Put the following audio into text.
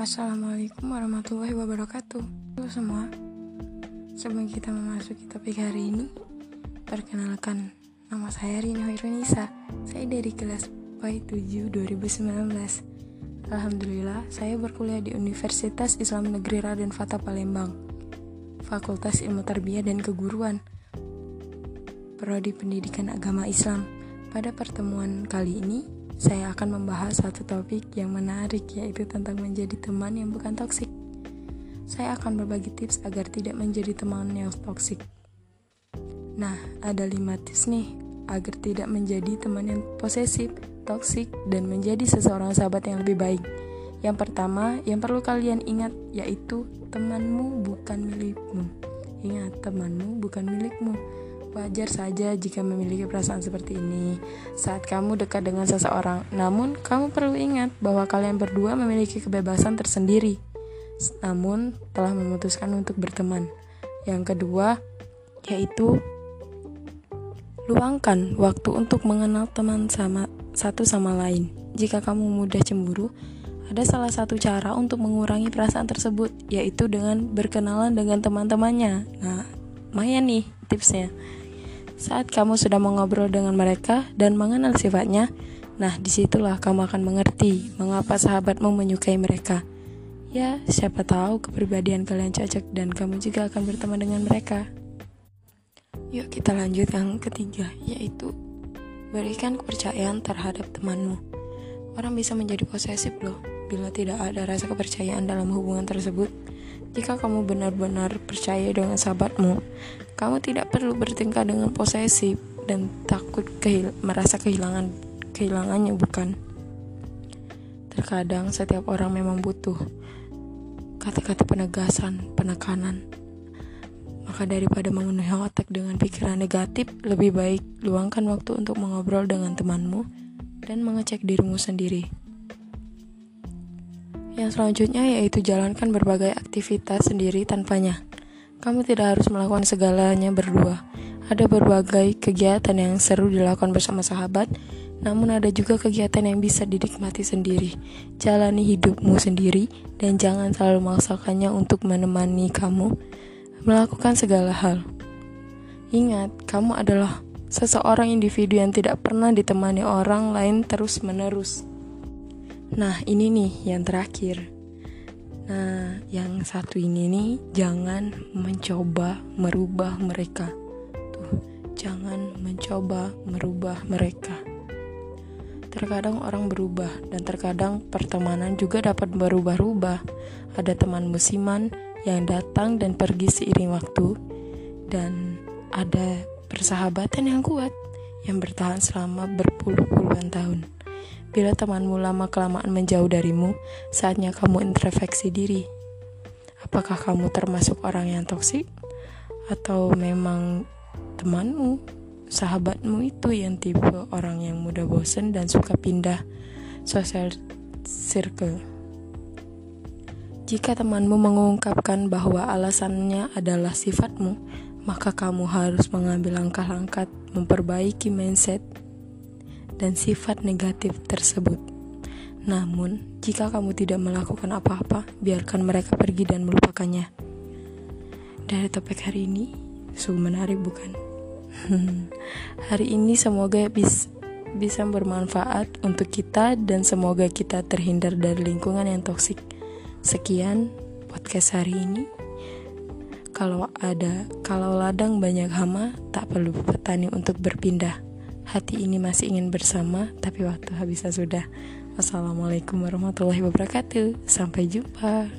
Assalamualaikum warahmatullahi wabarakatuh. Halo semua. Sebelum kita memasuki topik hari ini Perkenalkan Nama saya Rina Hoirunisa Saya dari kelas PAI 7 2019 Alhamdulillah Saya berkuliah di Universitas Islam Negeri Raden Fata Palembang Fakultas Ilmu Tarbiyah dan Keguruan Prodi Pendidikan Agama Islam. Pada pertemuan kali ini saya akan membahas satu topik yang menarik yaitu tentang menjadi teman yang bukan toksik. Saya akan berbagi tips agar tidak menjadi teman yang toksik. Nah, ada lima tips nih agar tidak menjadi teman yang posesif, toksik, dan menjadi seseorang sahabat yang lebih baik. Yang pertama, yang perlu kalian ingat yaitu temanmu bukan milikmu. Ingat, temanmu bukan milikmu Wajar saja jika memiliki perasaan seperti ini saat kamu dekat dengan seseorang. Namun, kamu perlu ingat bahwa kalian berdua memiliki kebebasan tersendiri. Namun, telah memutuskan untuk berteman. Yang kedua, yaitu luangkan waktu untuk mengenal teman sama satu sama lain. Jika kamu mudah cemburu, ada salah satu cara untuk mengurangi perasaan tersebut, yaitu dengan berkenalan dengan teman-temannya. Nah, Maya nih tipsnya. Saat kamu sudah mengobrol dengan mereka dan mengenal sifatnya, nah di situlah kamu akan mengerti mengapa sahabatmu menyukai mereka. Ya, siapa tahu kepribadian kalian cocok dan kamu juga akan berteman dengan mereka. Yuk kita lanjut yang ketiga, yaitu berikan kepercayaan terhadap temanmu. Orang bisa menjadi posesif loh, bila tidak ada rasa kepercayaan dalam hubungan tersebut. Jika kamu benar-benar percaya dengan sahabatmu, kamu tidak perlu bertingkah dengan posesif dan takut kehil merasa kehilangan kehilangannya bukan. Terkadang setiap orang memang butuh kata-kata penegasan, penekanan. Maka daripada memenuhi otak dengan pikiran negatif, lebih baik luangkan waktu untuk mengobrol dengan temanmu dan mengecek dirimu sendiri. Yang selanjutnya yaitu jalankan berbagai aktivitas sendiri tanpanya. Kamu tidak harus melakukan segalanya berdua. Ada berbagai kegiatan yang seru dilakukan bersama sahabat, namun ada juga kegiatan yang bisa dinikmati sendiri. Jalani hidupmu sendiri dan jangan selalu memaksakannya untuk menemani kamu melakukan segala hal. Ingat, kamu adalah seseorang individu yang tidak pernah ditemani orang lain terus-menerus. Nah, ini nih yang terakhir. Nah, yang satu ini nih jangan mencoba merubah mereka. Tuh, jangan mencoba merubah mereka. Terkadang orang berubah dan terkadang pertemanan juga dapat berubah-ubah. Ada teman musiman yang datang dan pergi seiring waktu dan ada persahabatan yang kuat yang bertahan selama berpuluh-puluhan tahun. Bila temanmu lama-kelamaan menjauh darimu, saatnya kamu introspeksi diri. Apakah kamu termasuk orang yang toksik? Atau memang temanmu, sahabatmu itu yang tipe orang yang mudah bosan dan suka pindah social circle? Jika temanmu mengungkapkan bahwa alasannya adalah sifatmu, maka kamu harus mengambil langkah-langkah memperbaiki mindset dan sifat negatif tersebut. Namun, jika kamu tidak melakukan apa-apa, biarkan mereka pergi dan melupakannya. Dari topik hari ini, sungguh menarik bukan? hari ini semoga bis, bisa bermanfaat untuk kita dan semoga kita terhindar dari lingkungan yang toksik. Sekian podcast hari ini. Kalau ada kalau ladang banyak hama, tak perlu petani untuk berpindah. Hati ini masih ingin bersama, tapi waktu habisnya sudah. Wassalamualaikum warahmatullahi wabarakatuh. Sampai jumpa.